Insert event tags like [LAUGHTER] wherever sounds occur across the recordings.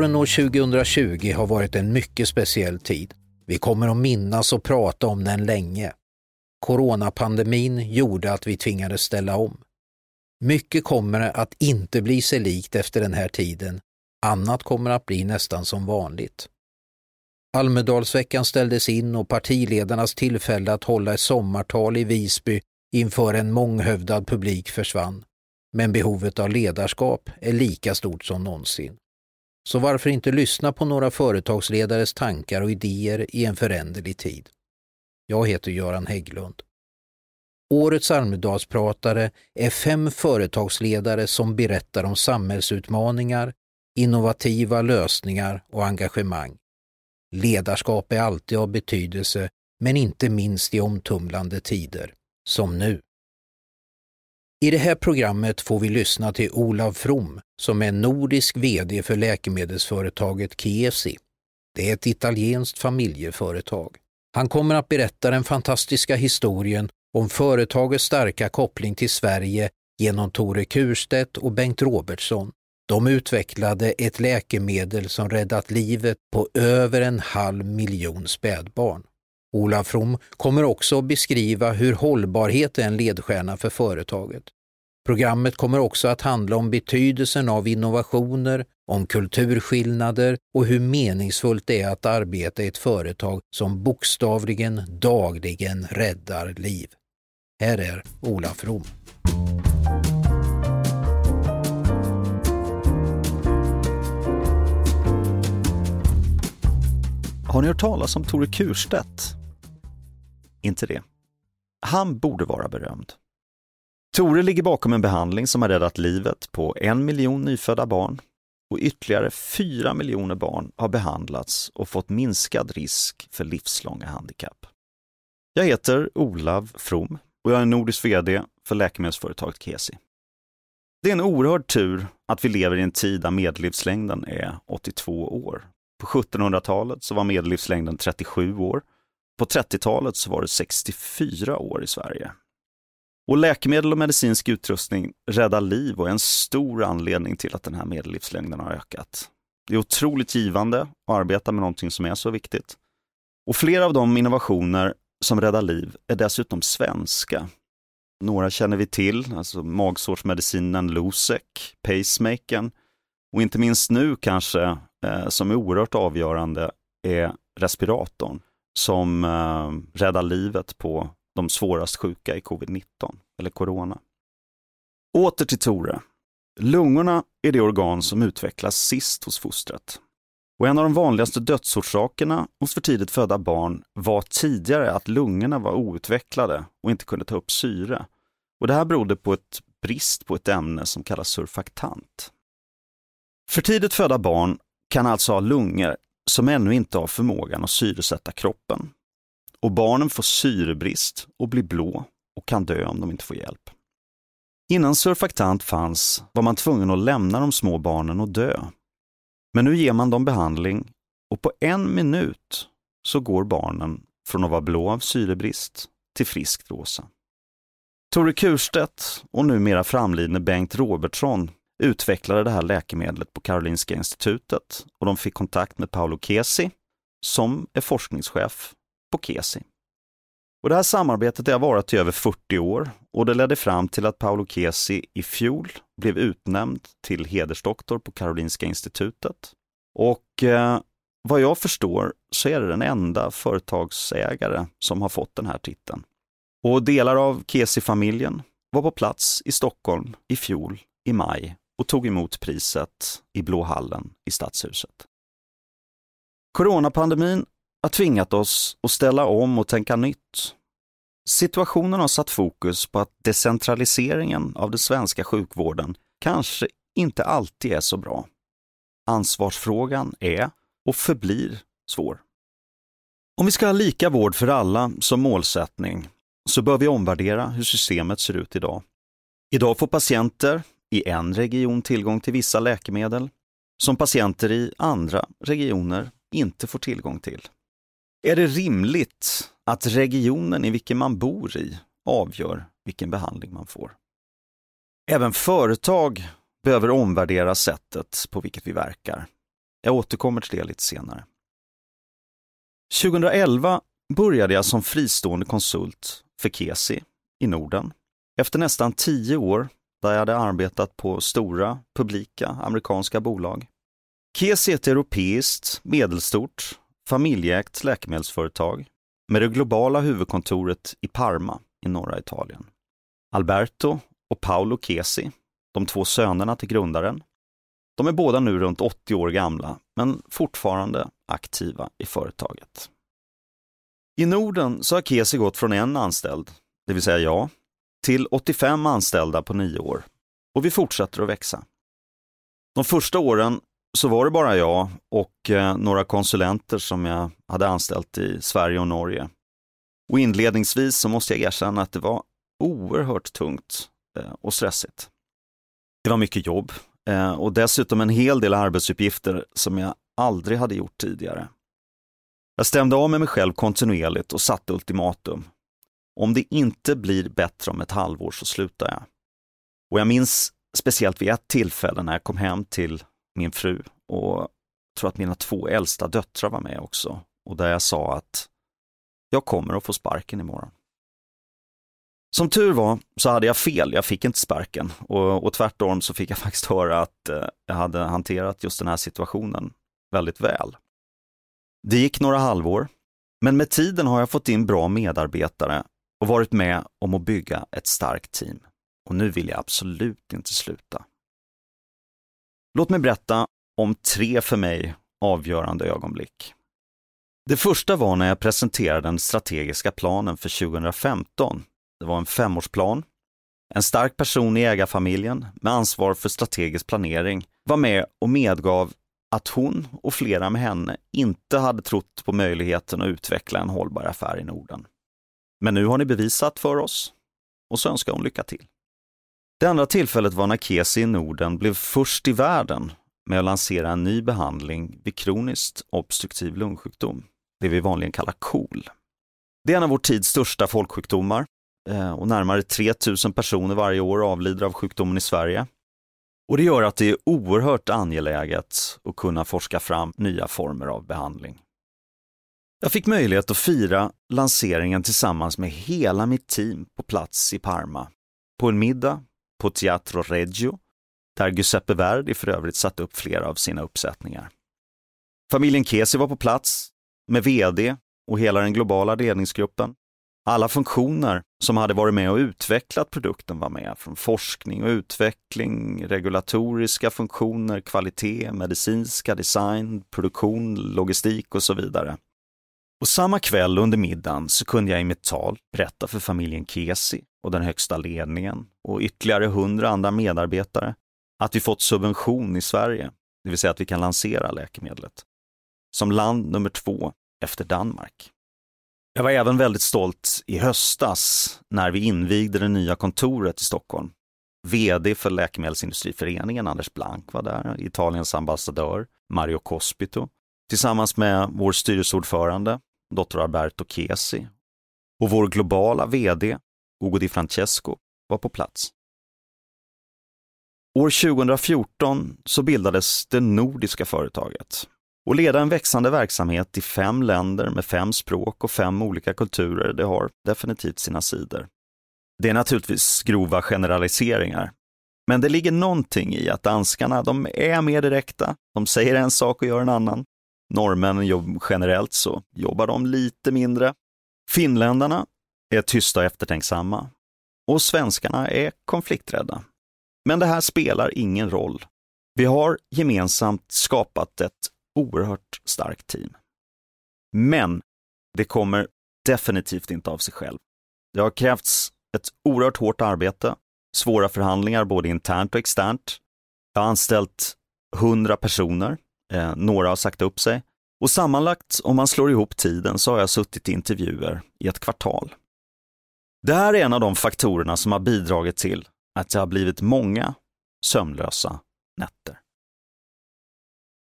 Våren år 2020 har varit en mycket speciell tid. Vi kommer att minnas och prata om den länge. Coronapandemin gjorde att vi tvingades ställa om. Mycket kommer att inte bli sig likt efter den här tiden. Annat kommer att bli nästan som vanligt. Almedalsveckan ställdes in och partiledarnas tillfälle att hålla ett sommartal i Visby inför en månghövdad publik försvann. Men behovet av ledarskap är lika stort som någonsin. Så varför inte lyssna på några företagsledares tankar och idéer i en föränderlig tid? Jag heter Göran Hägglund. Årets Almedalspratare är fem företagsledare som berättar om samhällsutmaningar, innovativa lösningar och engagemang. Ledarskap är alltid av betydelse, men inte minst i omtumlande tider, som nu. I det här programmet får vi lyssna till Olav From som är nordisk VD för läkemedelsföretaget Chiesi. Det är ett italienskt familjeföretag. Han kommer att berätta den fantastiska historien om företagets starka koppling till Sverige genom Tore Kurstedt och Bengt Robertsson. De utvecklade ett läkemedel som räddat livet på över en halv miljon spädbarn. Ola From kommer också att beskriva hur hållbarhet är en ledstjärna för företaget. Programmet kommer också att handla om betydelsen av innovationer, om kulturskillnader och hur meningsfullt det är att arbeta i ett företag som bokstavligen dagligen räddar liv. Här är Ola From. Har ni hört talas om Tore Kurstedt? Inte det. Han borde vara berömd. Tore ligger bakom en behandling som har räddat livet på en miljon nyfödda barn och ytterligare fyra miljoner barn har behandlats och fått minskad risk för livslånga handikapp. Jag heter Olav From och jag är nordisk VD för läkemedelsföretaget Kesi. Det är en oerhörd tur att vi lever i en tid där medellivslängden är 82 år. På 1700-talet så var medellivslängden 37 år. På 30-talet så var det 64 år i Sverige. Och läkemedel och medicinsk utrustning räddar liv och är en stor anledning till att den här medellivslängden har ökat. Det är otroligt givande att arbeta med någonting som är så viktigt. Och flera av de innovationer som räddar liv är dessutom svenska. Några känner vi till, alltså magsårsmedicinen Losec, pacemakern och inte minst nu kanske, eh, som är oerhört avgörande, är respiratorn som eh, räddar livet på de svårast sjuka i covid-19 eller corona. Åter till Tore. Lungorna är det organ som utvecklas sist hos fostret. Och en av de vanligaste dödsorsakerna hos för tidigt födda barn var tidigare att lungorna var outvecklade och inte kunde ta upp syre. Och det här berodde på ett brist på ett ämne som kallas surfaktant. För tidigt födda barn kan alltså ha lungor som ännu inte har förmågan att syresätta kroppen. Och barnen får syrebrist och blir blå och kan dö om de inte får hjälp. Innan surfaktant fanns var man tvungen att lämna de små barnen och dö men nu ger man dem behandling och på en minut så går barnen från att vara blå av syrebrist till friskt rosa. Tore Kurstedt och numera framlidne Bengt Robertsson utvecklade det här läkemedlet på Karolinska institutet och de fick kontakt med Paolo Kesi som är forskningschef på Kesi. Och det här samarbetet har varit i över 40 år och det ledde fram till att Paolo Kesi i fjol blev utnämnd till hedersdoktor på Karolinska institutet. Och eh, vad jag förstår så är det den enda företagsägare som har fått den här titeln. Och delar av Kesi-familjen var på plats i Stockholm i fjol i maj och tog emot priset i Blå hallen i Stadshuset. Coronapandemin har tvingat oss att ställa om och tänka nytt. Situationen har satt fokus på att decentraliseringen av den svenska sjukvården kanske inte alltid är så bra. Ansvarsfrågan är och förblir svår. Om vi ska ha lika vård för alla som målsättning så bör vi omvärdera hur systemet ser ut idag. Idag får patienter i en region tillgång till vissa läkemedel som patienter i andra regioner inte får tillgång till. Är det rimligt att regionen i vilken man bor i avgör vilken behandling man får? Även företag behöver omvärdera sättet på vilket vi verkar. Jag återkommer till det lite senare. 2011 började jag som fristående konsult för Kesi i Norden. Efter nästan tio år där jag hade arbetat på stora, publika amerikanska bolag. Kesi är ett europeiskt, medelstort, familjeägt läkemedelsföretag med det globala huvudkontoret i Parma i norra Italien. Alberto och Paolo Chesi, de två sönerna till grundaren, de är båda nu runt 80 år gamla, men fortfarande aktiva i företaget. I Norden så har Kesi gått från en anställd, det vill säga jag, till 85 anställda på nio år. Och vi fortsätter att växa. De första åren så var det bara jag och eh, några konsulenter som jag hade anställt i Sverige och Norge. Och inledningsvis så måste jag erkänna att det var oerhört tungt eh, och stressigt. Det var mycket jobb eh, och dessutom en hel del arbetsuppgifter som jag aldrig hade gjort tidigare. Jag stämde av med mig själv kontinuerligt och satte ultimatum. Om det inte blir bättre om ett halvår så slutar jag. Och jag minns speciellt vid ett tillfälle när jag kom hem till min fru och tror att mina två äldsta döttrar var med också. Och där jag sa att jag kommer att få sparken imorgon. Som tur var så hade jag fel, jag fick inte sparken och, och tvärtom så fick jag [LAUGHS] faktiskt höra att eh, jag hade hanterat just den här situationen väldigt väl. Det gick några halvår, men med tiden har jag fått in bra medarbetare och varit med om att bygga ett starkt team. Och nu vill jag absolut inte sluta. Låt mig berätta om tre för mig avgörande ögonblick. Det första var när jag presenterade den strategiska planen för 2015. Det var en femårsplan. En stark person i ägarfamiljen med ansvar för strategisk planering var med och medgav att hon och flera med henne inte hade trott på möjligheten att utveckla en hållbar affär i Norden. Men nu har ni bevisat för oss och så önskar hon lycka till. Det andra tillfället var när Kesi i Norden blev först i världen med att lansera en ny behandling vid kroniskt obstruktiv lungsjukdom, det vi vanligen kallar KOL. Det är en av vår tids största folksjukdomar eh, och närmare 3000 personer varje år avlider av sjukdomen i Sverige. Och det gör att det är oerhört angeläget att kunna forska fram nya former av behandling. Jag fick möjlighet att fira lanseringen tillsammans med hela mitt team på plats i Parma. På en middag på Teatro Reggio, där Giuseppe Verdi för övrigt satt upp flera av sina uppsättningar. Familjen Kesi var på plats med VD och hela den globala ledningsgruppen. Alla funktioner som hade varit med och utvecklat produkten var med, från forskning och utveckling, regulatoriska funktioner, kvalitet, medicinska, design, produktion, logistik och så vidare. Och samma kväll under middagen så kunde jag i mitt tal berätta för familjen Kesi och den högsta ledningen och ytterligare hundra andra medarbetare att vi fått subvention i Sverige, det vill säga att vi kan lansera läkemedlet, som land nummer två efter Danmark. Jag var även väldigt stolt i höstas när vi invigde det nya kontoret i Stockholm. VD för Läkemedelsindustriföreningen, Anders Blank, var där, Italiens ambassadör, Mario Cospito, tillsammans med vår styrelseordförande, Dr. Alberto Chiesi, och vår globala VD, Ugo Di Francesco, var på plats. År 2014 så bildades det nordiska företaget och leda en växande verksamhet i fem länder med fem språk och fem olika kulturer, det har definitivt sina sidor. Det är naturligtvis grova generaliseringar, men det ligger någonting i att danskarna, de är mer direkta, de säger en sak och gör en annan. Norrmännen generellt så jobbar de lite mindre. Finländarna är tysta och eftertänksamma. Och svenskarna är konflikträdda. Men det här spelar ingen roll. Vi har gemensamt skapat ett oerhört starkt team. Men det kommer definitivt inte av sig själv. Det har krävts ett oerhört hårt arbete, svåra förhandlingar både internt och externt. Jag har anställt hundra personer, eh, några har sagt upp sig. Och sammanlagt, om man slår ihop tiden, så har jag suttit i intervjuer i ett kvartal. Det här är en av de faktorerna som har bidragit till att det har blivit många sömnlösa nätter.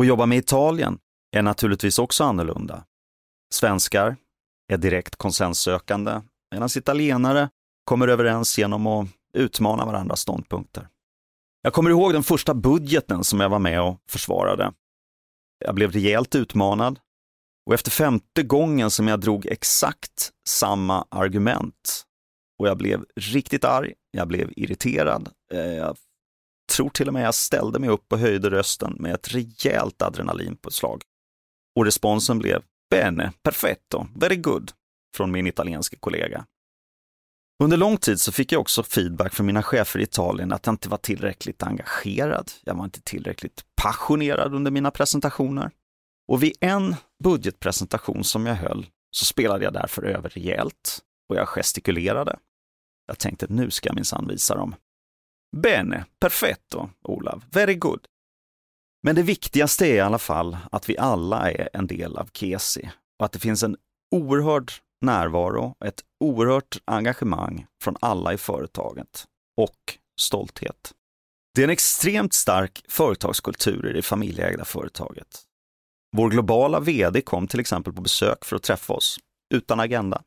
Att jobba med Italien är naturligtvis också annorlunda. Svenskar är direkt konsenssökande medan italienare kommer överens genom att utmana varandras ståndpunkter. Jag kommer ihåg den första budgeten som jag var med och försvarade. Jag blev rejält utmanad och efter femte gången som jag drog exakt samma argument och jag blev riktigt arg, jag blev irriterad. Eh, jag tror till och med jag ställde mig upp och höjde rösten med ett rejält adrenalinpåslag. Och responsen blev Bene, perfetto, very good från min italienska kollega. Under lång tid så fick jag också feedback från mina chefer i Italien att jag inte var tillräckligt engagerad. Jag var inte tillräckligt passionerad under mina presentationer. Och vid en budgetpresentation som jag höll så spelade jag därför över rejält och jag gestikulerade. Jag tänkte att nu ska jag minsann visa dem. Bene, perfetto, Olav, very good. Men det viktigaste är i alla fall att vi alla är en del av Kesi och att det finns en oerhörd närvaro, ett oerhört engagemang från alla i företaget och stolthet. Det är en extremt stark företagskultur i det familjeägda företaget. Vår globala VD kom till exempel på besök för att träffa oss, utan agenda.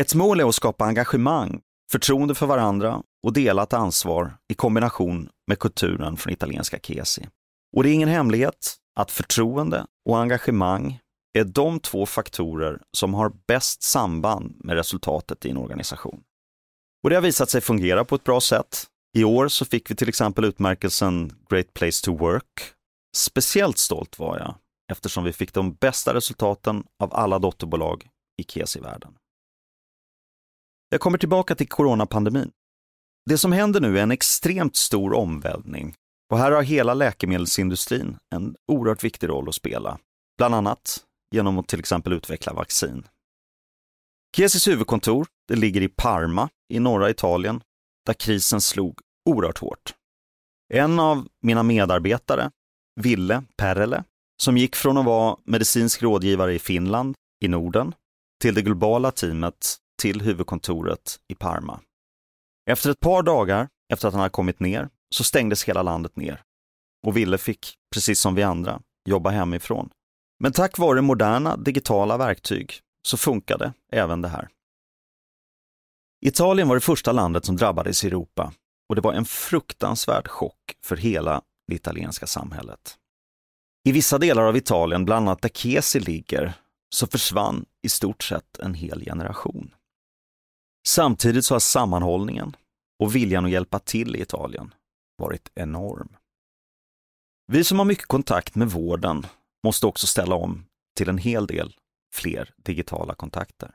Ett mål är att skapa engagemang, förtroende för varandra och delat ansvar i kombination med kulturen från italienska Kesi. Och det är ingen hemlighet att förtroende och engagemang är de två faktorer som har bäst samband med resultatet i en organisation. Och det har visat sig fungera på ett bra sätt. I år så fick vi till exempel utmärkelsen Great Place to Work. Speciellt stolt var jag eftersom vi fick de bästa resultaten av alla dotterbolag i KESI-världen. Jag kommer tillbaka till coronapandemin. Det som händer nu är en extremt stor omvälvning och här har hela läkemedelsindustrin en oerhört viktig roll att spela. Bland annat genom att till exempel utveckla vaccin. Kesis huvudkontor det ligger i Parma i norra Italien, där krisen slog oerhört hårt. En av mina medarbetare, Ville Perele, som gick från att vara medicinsk rådgivare i Finland, i Norden, till det globala teamet till huvudkontoret i Parma. Efter ett par dagar efter att han hade kommit ner så stängdes hela landet ner och Ville fick, precis som vi andra, jobba hemifrån. Men tack vare moderna digitala verktyg så funkade även det här. Italien var det första landet som drabbades i Europa och det var en fruktansvärd chock för hela det italienska samhället. I vissa delar av Italien, bland annat där Kesi ligger, så försvann i stort sett en hel generation. Samtidigt så har sammanhållningen och viljan att hjälpa till i Italien varit enorm. Vi som har mycket kontakt med vården måste också ställa om till en hel del fler digitala kontakter.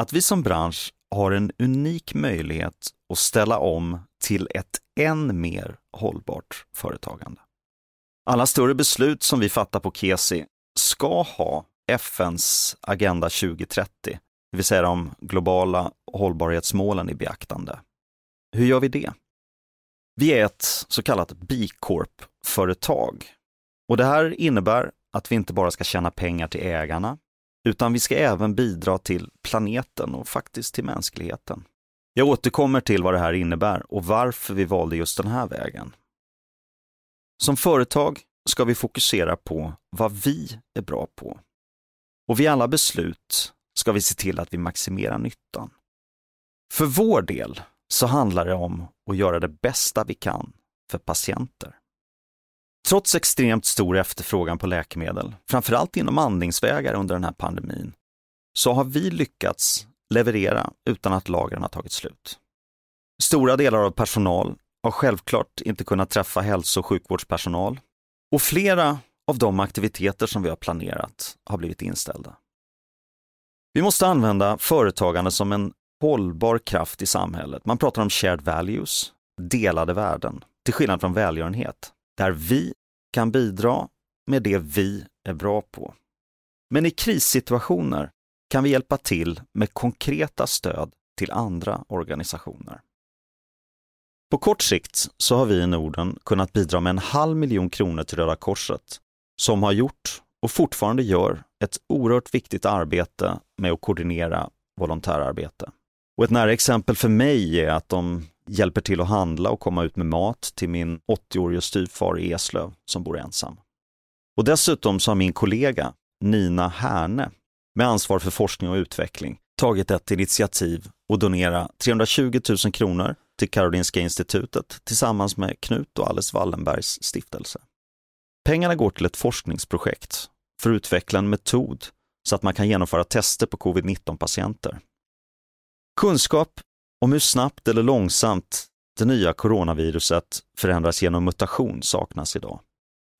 Att vi som bransch har en unik möjlighet att ställa om till ett än mer hållbart företagande. Alla större beslut som vi fattar på Kesi ska ha FNs Agenda 2030, det vill säga de globala hållbarhetsmålen i beaktande. Hur gör vi det? Vi är ett så kallat B Corp-företag och det här innebär att vi inte bara ska tjäna pengar till ägarna, utan vi ska även bidra till planeten och faktiskt till mänskligheten. Jag återkommer till vad det här innebär och varför vi valde just den här vägen. Som företag ska vi fokusera på vad vi är bra på. Och vid alla beslut ska vi se till att vi maximerar nyttan. För vår del så handlar det om att göra det bästa vi kan för patienter. Trots extremt stor efterfrågan på läkemedel, framförallt inom andningsvägar under den här pandemin, så har vi lyckats leverera utan att lagren har tagit slut. Stora delar av personal har självklart inte kunnat träffa hälso och sjukvårdspersonal och flera av de aktiviteter som vi har planerat har blivit inställda. Vi måste använda företagande som en hållbar kraft i samhället. Man pratar om shared values, delade värden, till skillnad från välgörenhet där vi kan bidra med det vi är bra på. Men i krissituationer kan vi hjälpa till med konkreta stöd till andra organisationer. På kort sikt så har vi i Norden kunnat bidra med en halv miljon kronor till Röda Korset som har gjort och fortfarande gör ett oerhört viktigt arbete med att koordinera volontärarbete. Och ett nära exempel för mig är att de hjälper till att handla och komma ut med mat till min 80-årige styvfar i Eslöv som bor ensam. Och dessutom så har min kollega Nina Härne med ansvar för forskning och utveckling tagit ett initiativ och donera 320 000 kronor till Karolinska institutet tillsammans med Knut och Alice Wallenbergs stiftelse. Pengarna går till ett forskningsprojekt för att utveckla en metod så att man kan genomföra tester på covid-19-patienter. Kunskap om hur snabbt eller långsamt det nya coronaviruset förändras genom mutation saknas idag.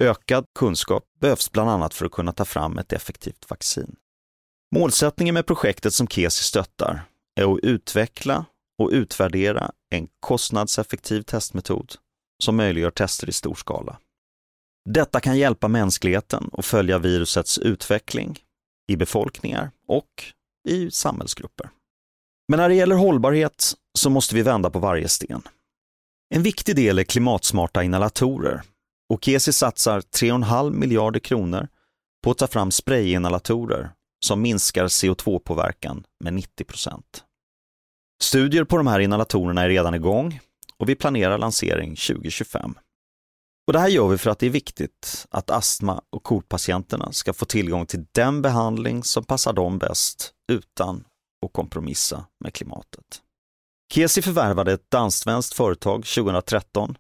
Ökad kunskap behövs bland annat för att kunna ta fram ett effektivt vaccin. Målsättningen med projektet som Kesi stöttar är att utveckla och utvärdera en kostnadseffektiv testmetod som möjliggör tester i stor skala. Detta kan hjälpa mänskligheten att följa virusets utveckling i befolkningar och i samhällsgrupper. Men när det gäller hållbarhet så måste vi vända på varje sten. En viktig del är klimatsmarta inhalatorer Okesi satsar 3,5 miljarder kronor på att ta fram sprayinhalatorer som minskar CO2-påverkan med 90 procent. Studier på de här inhalatorerna är redan igång och vi planerar lansering 2025. Och det här gör vi för att det är viktigt att astma och KOL-patienterna ska få tillgång till den behandling som passar dem bäst utan och kompromissa med klimatet. Kesi förvärvade ett danskt företag 2013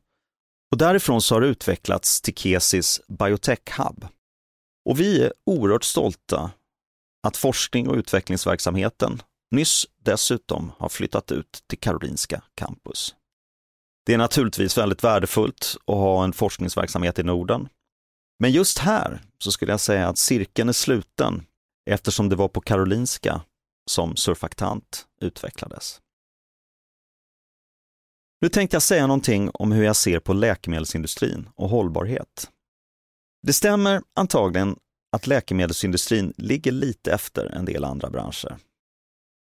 och därifrån så har det utvecklats till Kesis Biotech Hub. Och vi är oerhört stolta att forskning och utvecklingsverksamheten nyss dessutom har flyttat ut till Karolinska campus. Det är naturligtvis väldigt värdefullt att ha en forskningsverksamhet i Norden. Men just här så skulle jag säga att cirkeln är sluten eftersom det var på Karolinska som surfaktant utvecklades. Nu tänkte jag säga någonting om hur jag ser på läkemedelsindustrin och hållbarhet. Det stämmer antagligen att läkemedelsindustrin ligger lite efter en del andra branscher.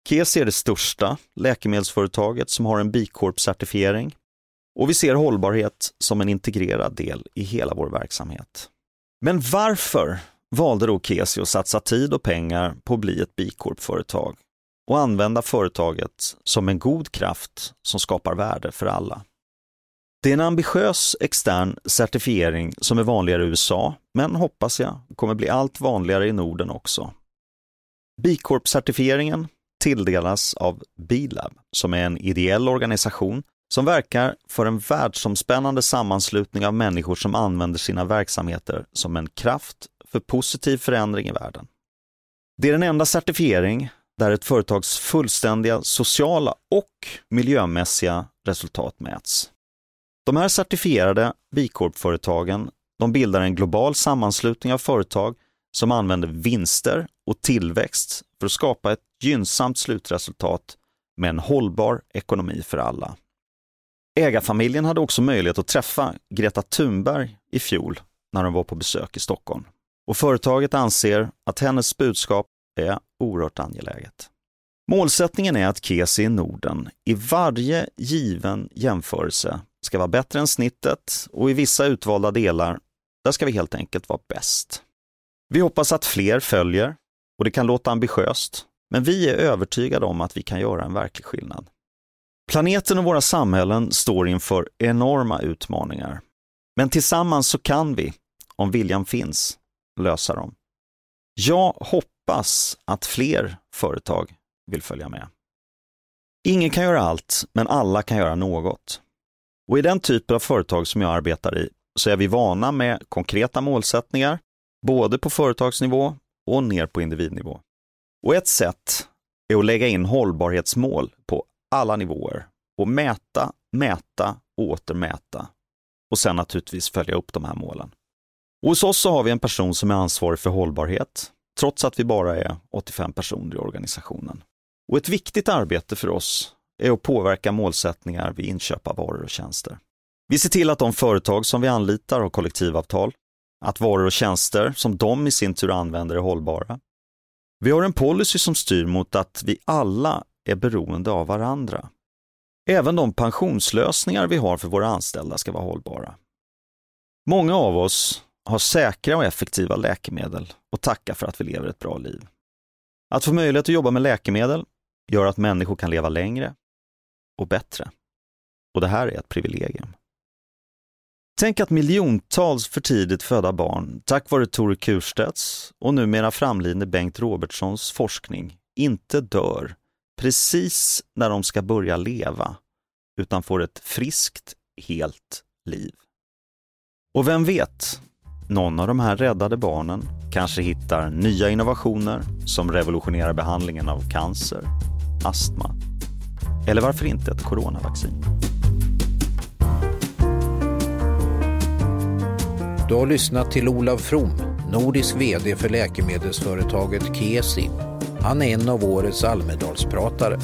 KES är det största läkemedelsföretaget som har en B Corp-certifiering och vi ser hållbarhet som en integrerad del i hela vår verksamhet. Men varför valde då Kesi att satsa tid och pengar på att bli ett Bicorp-företag och använda företaget som en god kraft som skapar värde för alla? Det är en ambitiös extern certifiering som är vanligare i USA, men hoppas jag kommer bli allt vanligare i Norden också. B Corp-certifieringen tilldelas av Bilab, som är en ideell organisation som verkar för en världsomspännande sammanslutning av människor som använder sina verksamheter som en kraft för positiv förändring i världen. Det är den enda certifiering där ett företags fullständiga sociala och miljömässiga resultat mäts. De här certifierade b företagen de bildar en global sammanslutning av företag som använder vinster och tillväxt för att skapa ett gynnsamt slutresultat med en hållbar ekonomi för alla. Ägarfamiljen hade också möjlighet att träffa Greta Thunberg i fjol när de var på besök i Stockholm. Och företaget anser att hennes budskap är oerhört angeläget. Målsättningen är att Kesi i Norden i varje given jämförelse ska vara bättre än snittet och i vissa utvalda delar, där ska vi helt enkelt vara bäst. Vi hoppas att fler följer och det kan låta ambitiöst, men vi är övertygade om att vi kan göra en verklig skillnad. Planeten och våra samhällen står inför enorma utmaningar. Men tillsammans så kan vi, om viljan finns, lösa dem. Jag hoppas att fler företag vill följa med. Ingen kan göra allt, men alla kan göra något. Och i den typen av företag som jag arbetar i så är vi vana med konkreta målsättningar, både på företagsnivå och ner på individnivå. Och ett sätt är att lägga in hållbarhetsmål på alla nivåer och mäta, mäta och åter mäta. Och sen naturligtvis följa upp de här målen. Och hos oss så har vi en person som är ansvarig för hållbarhet, trots att vi bara är 85 personer i organisationen. Och ett viktigt arbete för oss är att påverka målsättningar vid inköp av varor och tjänster. Vi ser till att de företag som vi anlitar har kollektivavtal, att varor och tjänster som de i sin tur använder är hållbara. Vi har en policy som styr mot att vi alla är beroende av varandra. Även de pensionslösningar vi har för våra anställda ska vara hållbara. Många av oss har säkra och effektiva läkemedel och tacka för att vi lever ett bra liv. Att få möjlighet att jobba med läkemedel gör att människor kan leva längre och bättre. Och det här är ett privilegium. Tänk att miljontals för tidigt födda barn, tack vare Tore Kurstedts och numera framlidne Bengt Robertsons forskning, inte dör precis när de ska börja leva, utan får ett friskt, helt liv. Och vem vet, någon av de här räddade barnen kanske hittar nya innovationer som revolutionerar behandlingen av cancer, astma eller varför inte ett coronavaccin. Du har lyssnat till Olav From, nordisk VD för läkemedelsföretaget Kesi. Han är en av årets Almedalspratare.